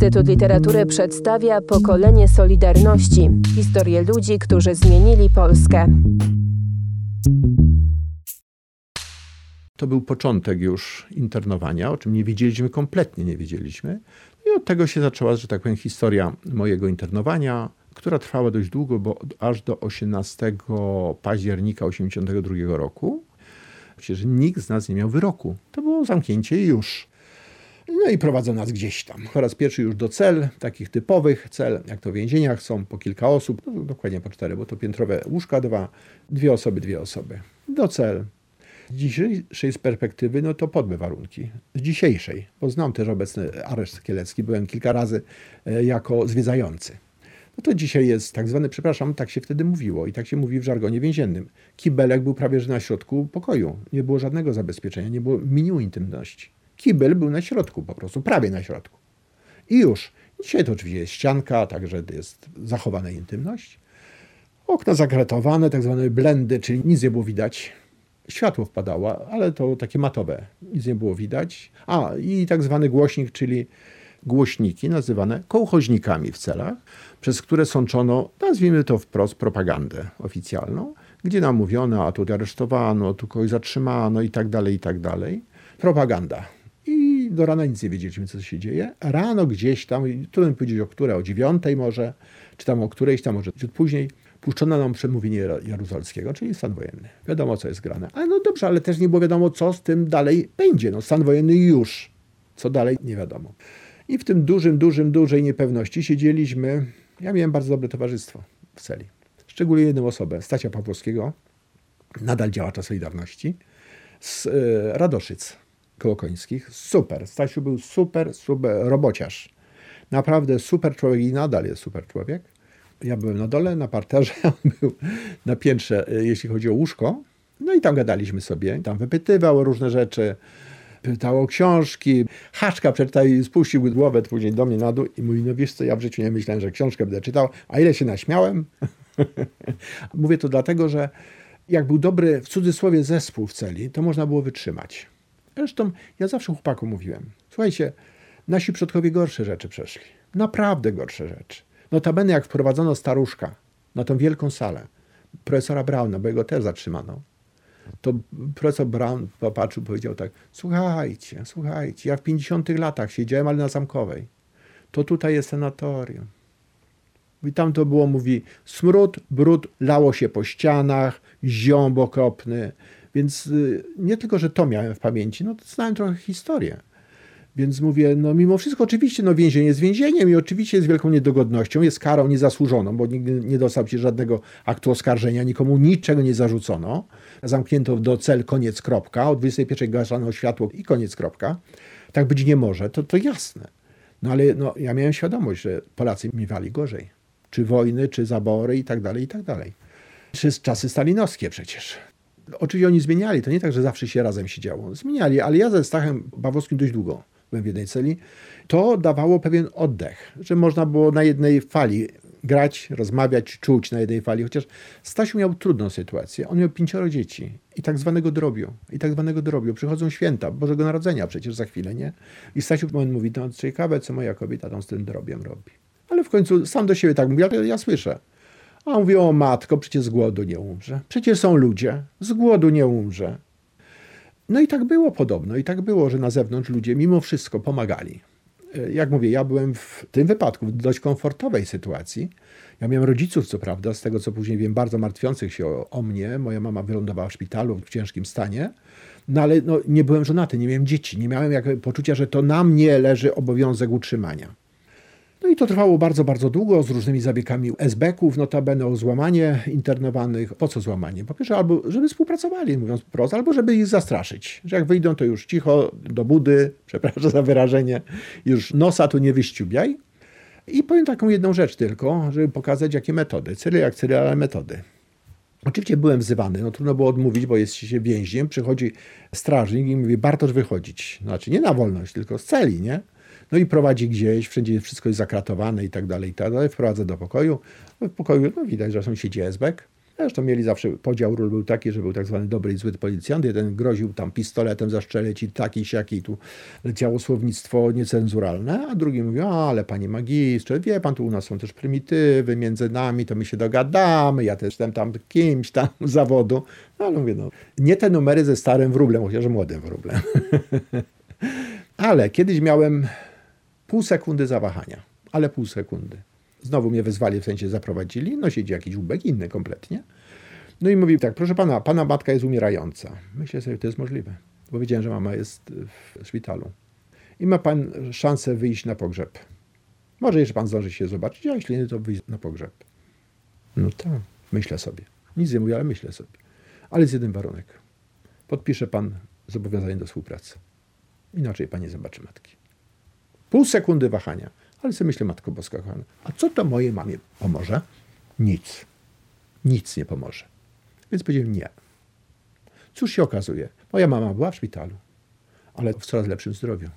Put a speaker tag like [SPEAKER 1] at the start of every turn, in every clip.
[SPEAKER 1] Instytut Literatury przedstawia pokolenie Solidarności historię ludzi, którzy zmienili Polskę.
[SPEAKER 2] To był początek już internowania, o czym nie wiedzieliśmy, kompletnie nie wiedzieliśmy. I od tego się zaczęła, że tak powiem, historia mojego internowania, która trwała dość długo, bo aż do 18 października 1982 roku. Przecież nikt z nas nie miał wyroku. To było zamknięcie już. No i prowadzą nas gdzieś tam. Po raz pierwszy już do cel, takich typowych cel, jak to w więzieniach są po kilka osób, no, dokładnie po cztery, bo to piętrowe łóżka dwa, dwie osoby, dwie osoby. Do cel. Z dzisiejszej perspektywy, no to podme warunki. Z dzisiejszej, bo znam też obecny areszt kielecki, byłem kilka razy e, jako zwiedzający. No to dzisiaj jest tak zwany, przepraszam, tak się wtedy mówiło i tak się mówi w żargonie więziennym. Kibelek był prawie że na środku pokoju. Nie było żadnego zabezpieczenia, nie było minimum intymności. Kibel był na środku po prostu, prawie na środku. I już. Dzisiaj to oczywiście jest ścianka, także jest zachowana intymność. Okna zakratowane, tak zwane blendy, czyli nic nie było widać. Światło wpadało, ale to takie matowe. Nic nie było widać. A, i tak zwany głośnik, czyli głośniki nazywane kołchoźnikami w celach, przez które sączono, nazwijmy to wprost, propagandę oficjalną, gdzie nam mówiono, a tu aresztowano, tu kogoś zatrzymano i tak dalej, i tak dalej. Propaganda. Do rana nic nie wiedzieliśmy, co się dzieje. Rano gdzieś tam, trudno powiedzieć o której, o dziewiątej może, czy tam o którejś tam może później, puszczono nam przemówienie Jaruzelskiego, czyli stan wojenny. Wiadomo, co jest grane. Ale no dobrze, ale też nie było wiadomo, co z tym dalej będzie. No stan wojenny już. Co dalej, nie wiadomo. I w tym dużym, dużym, dużej niepewności siedzieliśmy. Ja miałem bardzo dobre towarzystwo w celi. Szczególnie jedną osobę, Stacia Pawłowskiego, nadal działacza Solidarności, z y, Radoszyc Kołokońskich. Super. Stasiu był super, super robociarz. Naprawdę super człowiek i nadal jest super człowiek. Ja byłem na dole, na parterze, on był na piętrze, e, jeśli chodzi o łóżko. No i tam gadaliśmy sobie. Tam wypytywał różne rzeczy pytał o książki. Haszka przeczytał i spuścił głowę później do mnie na dół i mówi, no wiesz co, ja w życiu nie myślałem, że książkę będę czytał, a ile się naśmiałem. Mówię to dlatego, że jak był dobry, w cudzysłowie, zespół w celi, to można było wytrzymać. Zresztą ja zawsze chłopaku mówiłem, słuchajcie, nasi przodkowie gorsze rzeczy przeszli. Naprawdę gorsze rzeczy. Notabene jak wprowadzono staruszka na tą wielką salę, profesora Brauna, bo jego też zatrzymano, to profesor Brown popatrzył, powiedział tak, słuchajcie, słuchajcie, ja w 50 latach siedziałem, ale na Zamkowej. To tutaj jest sanatorium. I tam to było, mówi, smród, brud, lało się po ścianach, ziąb okropny. Więc y, nie tylko, że to miałem w pamięci, no to znałem trochę historię. Więc mówię, no mimo wszystko oczywiście no więzienie jest więzieniem i oczywiście jest wielką niedogodnością, jest karą niezasłużoną, bo nigdy nie dostał się żadnego aktu oskarżenia, nikomu niczego nie zarzucono. Zamknięto do cel, koniec, kropka. O 21 gasano światło i koniec, kropka. Tak być nie może, to, to jasne. No ale no, ja miałem świadomość, że Polacy miewali gorzej. Czy wojny, czy zabory i tak dalej, i tak dalej. Czy czasy stalinowskie przecież. Oczywiście oni zmieniali, to nie tak, że zawsze się razem siedziało. Zmieniali, ale ja ze Stachem Bawowskim dość długo byłem w jednej celi, to dawało pewien oddech, że można było na jednej fali grać, rozmawiać, czuć na jednej fali. Chociaż Stasiu miał trudną sytuację. On miał pięcioro dzieci i tak zwanego drobiu. I tak zwanego drobiu. Przychodzą święta Bożego Narodzenia przecież za chwilę, nie? I Stasiu moment mówi, no ciekawe, co moja kobieta tam z tym drobiem robi. Ale w końcu sam do siebie tak mówi, ja słyszę. A on o matko, przecież z głodu nie umrze. Przecież są ludzie, z głodu nie umrze. No i tak było podobno, i tak było, że na zewnątrz ludzie mimo wszystko pomagali. E, jak mówię, ja byłem w tym wypadku w dość komfortowej sytuacji. Ja miałem rodziców, co prawda, z tego co później wiem, bardzo martwiących się o, o mnie. Moja mama wylądowała w szpitalu w ciężkim stanie. No ale no, nie byłem żonaty, nie miałem dzieci, nie miałem jak, poczucia, że to na mnie leży obowiązek utrzymania. No i to trwało bardzo, bardzo długo, z różnymi zabiegami SB-ków, notabene o złamanie internowanych. Po co złamanie? Po pierwsze, albo żeby współpracowali, mówiąc wprost, albo żeby ich zastraszyć, że jak wyjdą, to już cicho, do budy, przepraszam za wyrażenie, już nosa tu nie wyściubiaj. I powiem taką jedną rzecz tylko, żeby pokazać, jakie metody. Cyle jak cyle, ale metody. Oczywiście byłem wzywany, no trudno było odmówić, bo jest się więźniem, przychodzi strażnik i mówi, Bartosz wychodzić. Znaczy nie na wolność, tylko z celi, nie? No i prowadzi gdzieś, wszędzie wszystko jest zakratowane i tak dalej, i tak dalej. Wprowadza do pokoju. No w pokoju no widać, że są siedzi esbek. Zresztą mieli zawsze, podział ról był taki, że był tak zwany dobry i zły policjant. Jeden groził tam pistoletem zastrzelić i taki, siaki, tu leciało słownictwo niecenzuralne, a drugi mówił, ale panie magistrze, wie pan, tu u nas są też prymitywy, między nami to my się dogadamy, ja też jestem tam kimś tam zawodu. No ale mówię, no, nie te numery ze starym wróblem, chociaż młodym wróblem. ale kiedyś miałem pół sekundy zawahania, ale pół sekundy. Znowu mnie wezwali, w sensie zaprowadzili, no siedzi jakiś ubek, inny kompletnie. No i mówi tak, proszę pana, pana matka jest umierająca. Myślę sobie, to jest możliwe, bo wiedziałem, że mama jest w szpitalu. I ma pan szansę wyjść na pogrzeb. Może jeszcze pan zdąży się zobaczyć, a jeśli nie, to wyjść na pogrzeb. No tak, myślę sobie. Nic nie mówię, ale myślę sobie. Ale jest jeden warunek. Podpisze pan zobowiązanie do współpracy. Inaczej pan nie zobaczy matki. Pół sekundy wahania. Ale sobie myślę, Matko Boska kochana, a co to mojej mamie pomoże? Nic. Nic nie pomoże. Więc powiedziałem nie. Cóż się okazuje? Moja mama była w szpitalu, ale w coraz lepszym zdrowiu.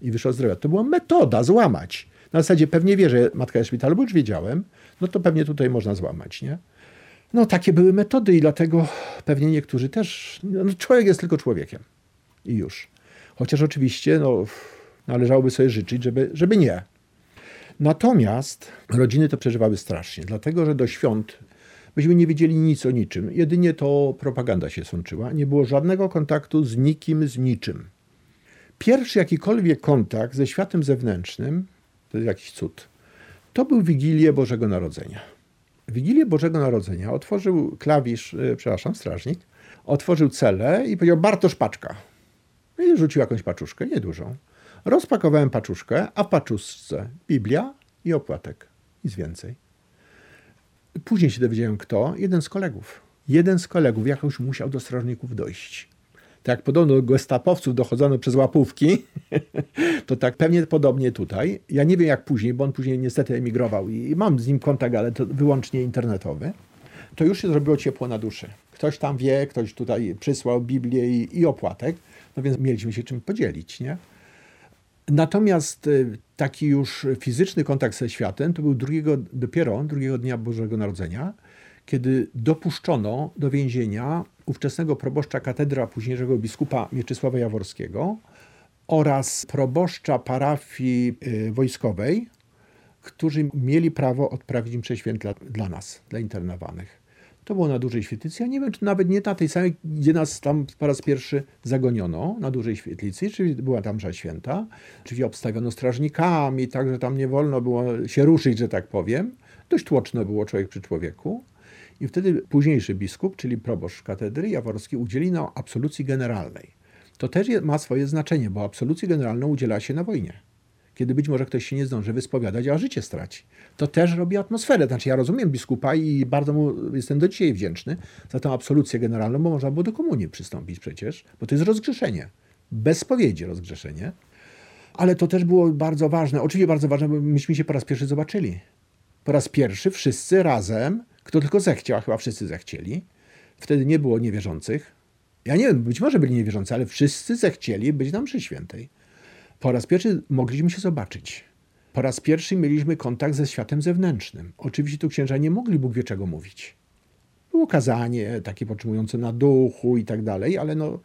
[SPEAKER 2] I wyszła zdrowia. To była metoda złamać. Na zasadzie pewnie wie, że matka jest w szpitalu, bo już wiedziałem, no to pewnie tutaj można złamać, nie? No takie były metody i dlatego pewnie niektórzy też, no człowiek jest tylko człowiekiem. I już. Chociaż oczywiście, no, należałoby sobie życzyć, żeby, żeby nie. Natomiast rodziny to przeżywały strasznie, dlatego że do świąt myśmy nie wiedzieli nic o niczym. Jedynie to propaganda się sączyła. Nie było żadnego kontaktu z nikim, z niczym. Pierwszy jakikolwiek kontakt ze światem zewnętrznym, to jest jakiś cud, to był Wigilię Bożego Narodzenia. Wigilię Bożego Narodzenia otworzył klawisz, e, przepraszam, strażnik, otworzył celę i powiedział Bartosz Paczka. I rzucił jakąś paczuszkę, niedużą. Rozpakowałem paczuszkę, a w paczuszce Biblia i opłatek. Nic więcej. Później się dowiedziałem kto. Jeden z kolegów. Jeden z kolegów jakoś musiał do strażników dojść. Tak jak podobno do gestapowców dochodzono przez łapówki, to tak pewnie podobnie tutaj. Ja nie wiem jak później, bo on później niestety emigrował i mam z nim kontakt, ale to wyłącznie internetowy. To już się zrobiło ciepło na duszy. Ktoś tam wie, ktoś tutaj przysłał Biblię i, i opłatek, no więc mieliśmy się czym podzielić, nie? Natomiast y, taki już fizyczny kontakt ze światem to był drugiego, dopiero drugiego dnia Bożego Narodzenia, kiedy dopuszczono do więzienia ówczesnego proboszcza katedra późniejszego biskupa Mieczysława Jaworskiego oraz proboszcza parafii y, wojskowej, którzy mieli prawo odprawić mszę świętla dla nas, dla internowanych. To było na Dużej Świetlicy. Ja nie wiem, czy nawet nie na tej samej, gdzie nas tam po raz pierwszy zagoniono, na Dużej Świetlicy, czyli była tam msza święta. Czyli obstawiono strażnikami, tak, że tam nie wolno było się ruszyć, że tak powiem. Dość tłoczno było człowiek przy człowieku. I wtedy późniejszy biskup, czyli proboszcz katedry jaworski, udzieli nam absolucji generalnej. To też ma swoje znaczenie, bo absolucji generalną udziela się na wojnie kiedy być może ktoś się nie zdąży wyspowiadać, a życie straci. To też robi atmosferę. Znaczy ja rozumiem biskupa i bardzo mu jestem do dzisiaj wdzięczny za tę absolucję generalną, bo można było do komunii przystąpić przecież, bo to jest rozgrzeszenie. Bez spowiedzi rozgrzeszenie. Ale to też było bardzo ważne. Oczywiście bardzo ważne, bo myśmy się po raz pierwszy zobaczyli. Po raz pierwszy wszyscy razem, kto tylko zechciał, a chyba wszyscy zechcieli. Wtedy nie było niewierzących. Ja nie wiem, być może byli niewierzący, ale wszyscy zechcieli być na mszy świętej. Po raz pierwszy mogliśmy się zobaczyć. Po raz pierwszy mieliśmy kontakt ze światem zewnętrznym. Oczywiście tu księża nie mogli Bóg wie czego mówić. Było kazanie takie potrzymujące na duchu i tak dalej, ale no,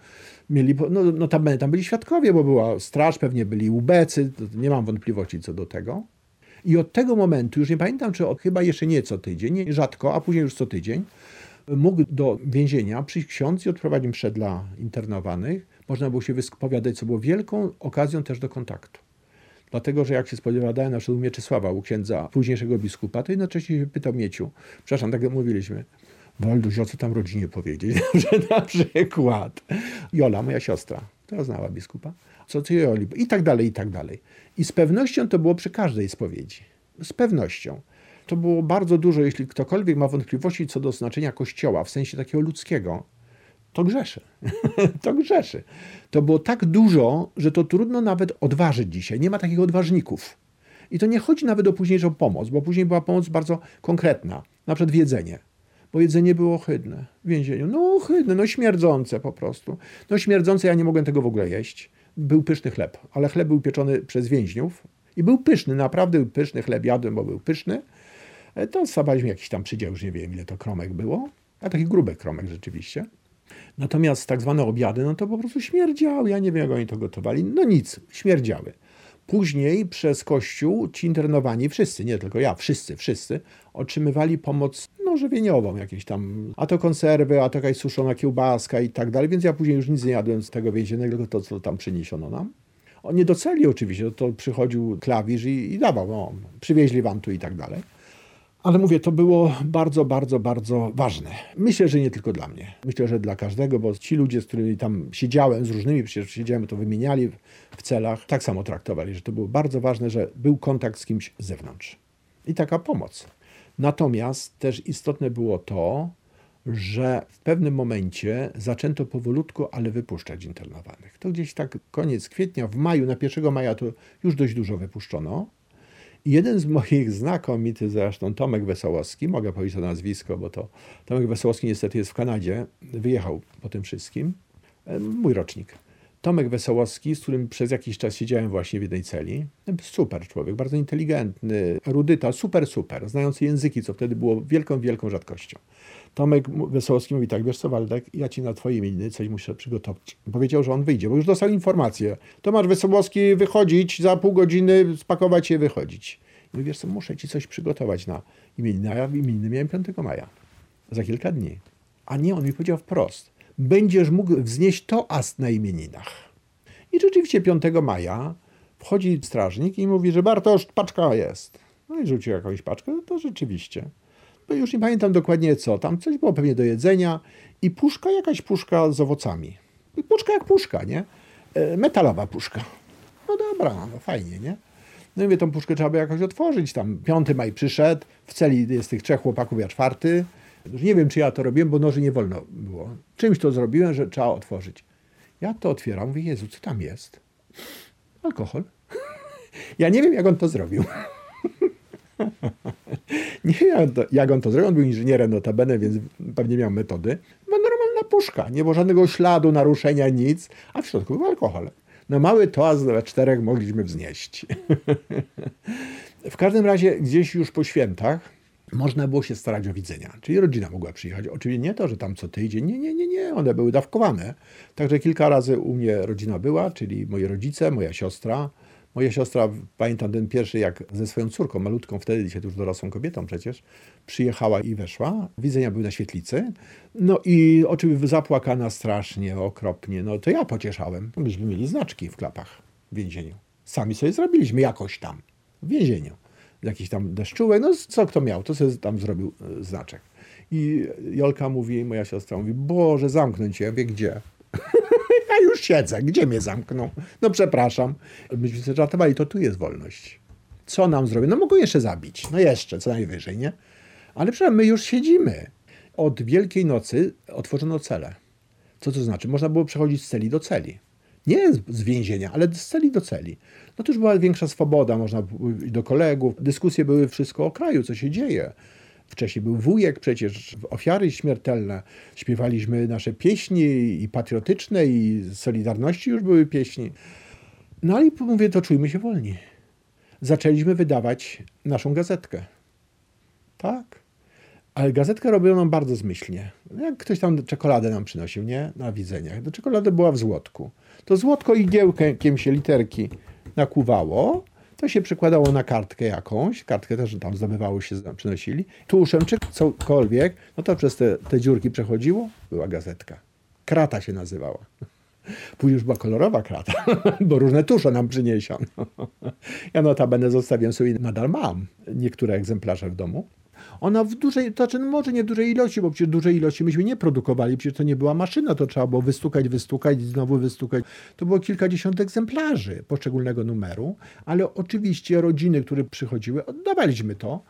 [SPEAKER 2] mieli, no, no tam, tam byli świadkowie, bo była straż, pewnie byli ubecy, nie mam wątpliwości co do tego. I od tego momentu, już nie pamiętam, czy od, chyba jeszcze nie co tydzień, nie, rzadko, a później już co tydzień, mógł do więzienia przyjść ksiądz i odprowadzić mszę dla internowanych. Można było się wyspowiadać, co było wielką okazją też do kontaktu. Dlatego, że jak się spowiadałem na przykład u Mieczysława, u księdza późniejszego biskupa, to jednocześnie się pytał Mieciu, przepraszam, tak jak mówiliśmy, Walduś, o co tam rodzinie powiedzieć? że na przykład Jola, moja siostra, która znała biskupa, co ty Joli, i tak dalej, i tak dalej. I z pewnością to było przy każdej spowiedzi. Z pewnością to było bardzo dużo, jeśli ktokolwiek ma wątpliwości co do znaczenia Kościoła w sensie takiego ludzkiego, to grzeszy. to grzeszy. To było tak dużo, że to trudno nawet odważyć dzisiaj. Nie ma takich odważników. I to nie chodzi nawet o późniejszą pomoc, bo później była pomoc bardzo konkretna, na przykład jedzenie. Bo jedzenie było ohydne w więzieniu. No ohydne, no śmierdzące po prostu. No śmierdzące, ja nie mogłem tego w ogóle jeść. Był pyszny chleb, ale chleb był pieczony przez więźniów i był pyszny, naprawdę był pyszny chleb, jadłem, bo był pyszny. E, to stawaliśmy jakiś tam przydział, już nie wiem ile to kromek było. A taki gruby kromek rzeczywiście. Natomiast tak zwane obiady, no to po prostu śmierdziały. Ja nie wiem, jak oni to gotowali. No nic, śmierdziały. Później przez Kościół ci internowani, wszyscy, nie tylko ja, wszyscy, wszyscy, otrzymywali pomoc no, żywieniową, jakieś tam, a to konserwy, a to jakaś suszona kiełbaska i tak dalej, więc ja później już nic nie jadłem z tego więziennego, tylko to, co tam przyniesiono nam. On nie doceli oczywiście, to przychodził klawisz i, i dawał, no, przywieźli wam tu i tak dalej. Ale mówię, to było bardzo, bardzo, bardzo ważne. Myślę, że nie tylko dla mnie. Myślę, że dla każdego, bo ci ludzie, z którymi tam siedziałem, z różnymi przecież siedziałem, to wymieniali w celach, tak samo traktowali, że to było bardzo ważne, że był kontakt z kimś z zewnątrz. I taka pomoc. Natomiast też istotne było to, że w pewnym momencie zaczęto powolutku, ale wypuszczać internowanych. To gdzieś tak koniec kwietnia, w maju, na 1 maja to już dość dużo wypuszczono. Jeden z moich znakomitych, zresztą Tomek Wesołowski, mogę powiedzieć to nazwisko, bo to Tomek Wesołowski niestety jest w Kanadzie, wyjechał po tym wszystkim, e, mój rocznik. Tomek Wesołowski, z którym przez jakiś czas siedziałem właśnie w jednej celi. Super człowiek, bardzo inteligentny, erudyta, super, super, znający języki, co wtedy było wielką, wielką rzadkością. Tomek Wesołowski mówi tak, wiesz co Waldek, ja ci na twoje imieniny coś muszę przygotować. Powiedział, że on wyjdzie, bo już dostał informację. Tomasz Wesołowski wychodzić, za pół godziny spakować się wychodzić. I mówi, wiesz co, muszę ci coś przygotować na imieniny, a ja imieniny miałem 5 maja, za kilka dni. A nie, on mi powiedział wprost, będziesz mógł wznieść toast na imieninach. I rzeczywiście 5 maja wchodzi strażnik i mówi, że Bartosz, paczka jest. No i rzucił jakąś paczkę, no to rzeczywiście już nie pamiętam dokładnie co, tam coś było pewnie do jedzenia i puszka, jakaś puszka z owocami. Puszka jak puszka, nie? E, metalowa puszka. No dobra, no fajnie, nie? No i mówię, tą puszkę trzeba by jakoś otworzyć. Tam 5 maj przyszedł, w celi jest tych trzech chłopaków, ja czwarty. Już nie wiem, czy ja to robiłem, bo noży nie wolno było. Czymś to zrobiłem, że trzeba otworzyć. Ja to otwieram, mówię, Jezu, co tam jest? Alkohol. ja nie wiem, jak on to zrobił. Nie wiem, jak on to zrobił. On był inżynierem notabene, więc pewnie miał metody. Była normalna puszka. Nie było żadnego śladu, naruszenia, nic. A w środku był alkohol. No mały toast we czterech mogliśmy wznieść. w każdym razie gdzieś już po świętach można było się starać o widzenia. Czyli rodzina mogła przyjechać. Oczywiście nie to, że tam co tydzień. Nie, nie, nie, nie. One były dawkowane. Także kilka razy u mnie rodzina była, czyli moi rodzice, moja siostra, Moja siostra, pamiętam ten pierwszy, jak ze swoją córką, malutką wtedy, dzisiaj już dorosłą kobietą przecież, przyjechała i weszła. Widzenia były na świetlicy. No i oczywiście zapłakana strasznie, okropnie. No to ja pocieszałem. Myśmy mieli znaczki w klapach w więzieniu. Sami sobie zrobiliśmy jakoś tam w więzieniu. Jakiś tam deszczułek, no co kto miał, to sobie tam zrobił e, znaczek. I Jolka mówi, moja siostra mówi, Boże, zamknąć cię. Ja wie gdzie? Ja już siedzę, gdzie mnie zamkną? No przepraszam. Myśmy sobie żartowali, to tu jest wolność. Co nam zrobią? No mogą jeszcze zabić. No jeszcze, co najwyżej, nie? Ale przecież my już siedzimy. Od Wielkiej Nocy otworzono cele. Co to znaczy? Można było przechodzić z celi do celi. Nie z więzienia, ale z celi do celi. No to już była większa swoboda, można do kolegów. Dyskusje były wszystko o kraju, co się dzieje. Wcześniej był wujek, przecież ofiary śmiertelne. Śpiewaliśmy nasze pieśni i patriotyczne, i Solidarności już były pieśni. No ale mówię, to czujmy się wolni. Zaczęliśmy wydawać naszą gazetkę. Tak. Ale gazetkę robiono bardzo zmyślnie. Jak ktoś tam czekoladę nam przynosił, nie? Na widzeniach. Czekolada była w złotku. To złotko igiełkiem się literki nakłuwało to się przekładało na kartkę jakąś, kartkę też tam zdobywało się, przynosili, tuszem czy cokolwiek, no to przez te, te dziurki przechodziło, była gazetka. Krata się nazywała. Później już była kolorowa krata, bo różne tusze nam przyniesiono. Ja notabene zostawiam sobie, nadal mam niektóre egzemplarze w domu. Ona w dużej, to znaczy no może nie dużej ilości, bo przecież dużej ilości myśmy nie produkowali, przecież to nie była maszyna, to trzeba było wystukać, wystukać, znowu wystukać. To było kilkadziesiąt egzemplarzy poszczególnego numeru, ale oczywiście rodziny, które przychodziły, oddawaliśmy to,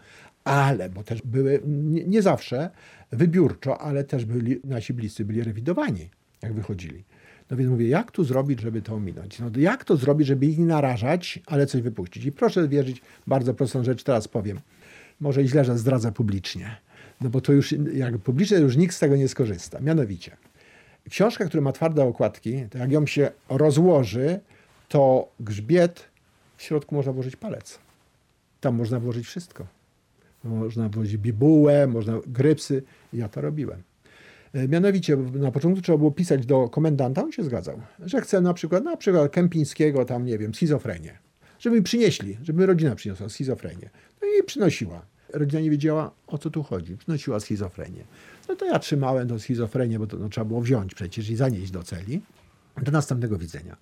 [SPEAKER 2] ale, bo też były, nie, nie zawsze, wybiórczo, ale też byli, nasi bliscy byli rewidowani, jak wychodzili. No więc mówię, jak tu zrobić, żeby to ominąć? No jak to zrobić, żeby ich nie narażać, ale coś wypuścić? I proszę wierzyć, bardzo prostą rzecz teraz powiem może źle, że zdradzę publicznie, no bo to już, jak publicznie już nikt z tego nie skorzysta. Mianowicie, książka, która ma twarde okładki, to jak ją się rozłoży, to grzbiet, w środku można włożyć palec. Tam można włożyć wszystko. Można włożyć bibułę, można grypsy. Ja to robiłem. E, Mianowicie na początku trzeba było pisać do komendanta, on się zgadzał, że chce na przykład, na przykład Kępińskiego, tam nie wiem, schizofrenię. Żeby mi przynieśli, żeby rodzina przyniosła schizofrenię. No i przynosiła. Rodzina nie wiedziała, o co tu chodzi. Przynosiła schizofrenię. No to ja trzymałem tą schizofrenię, bo to no, trzeba było wziąć przecież i zanieść do celi. Do następnego widzenia.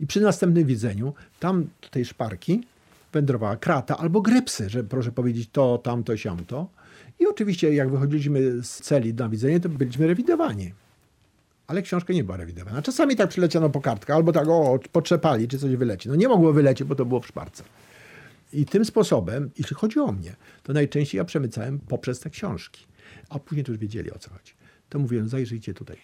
[SPEAKER 2] I przy następnym widzeniu, tam do tej szparki wędrowała krata albo grypsy, że proszę powiedzieć to, tamto, siamto. I oczywiście jak wychodziliśmy z celi na widzenie, to byliśmy rewidowani. Ale książka nie była rewidowana. Czasami tak przyleciano po kartkę, albo tak o, potrzepali, czy coś wyleci. No nie mogło wylecieć, bo to było w szparce. I tym sposobem, jeśli chodzi o mnie, to najczęściej ja przemycałem poprzez te książki. A później to już wiedzieli o co chodzi. To mówiłem, zajrzyjcie tutaj.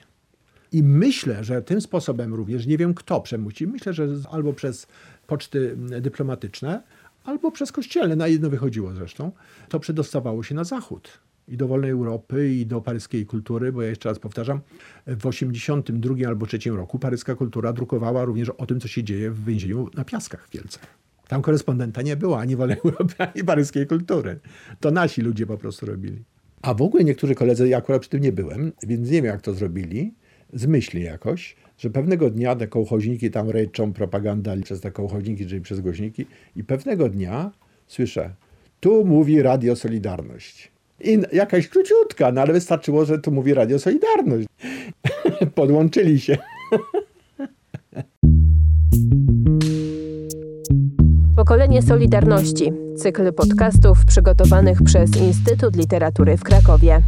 [SPEAKER 2] I myślę, że tym sposobem również, nie wiem kto przemuci, myślę, że albo przez poczty dyplomatyczne, albo przez kościelne, na jedno wychodziło zresztą, to przedostawało się na zachód. I do wolnej Europy, i do paryskiej kultury, bo ja jeszcze raz powtarzam, w 82 albo 3 roku paryska kultura drukowała również o tym, co się dzieje w więzieniu na Piaskach w Kielcach. Tam korespondenta nie było ani wolnej Europy, ani paryskiej kultury. To nasi ludzie po prostu robili. A w ogóle niektórzy koledzy, ja akurat przy tym nie byłem, więc nie wiem jak to zrobili, z myśli jakoś, że pewnego dnia te kołchoźniki tam ryczą, propaganda przez te kołchoźniki, czyli przez głośniki i pewnego dnia słyszę, tu mówi Radio Solidarność. I jakaś króciutka, no ale wystarczyło, że tu mówi Radio Solidarność. Podłączyli się.
[SPEAKER 1] Pokolenie Solidarności. Cykl podcastów przygotowanych przez Instytut Literatury w Krakowie.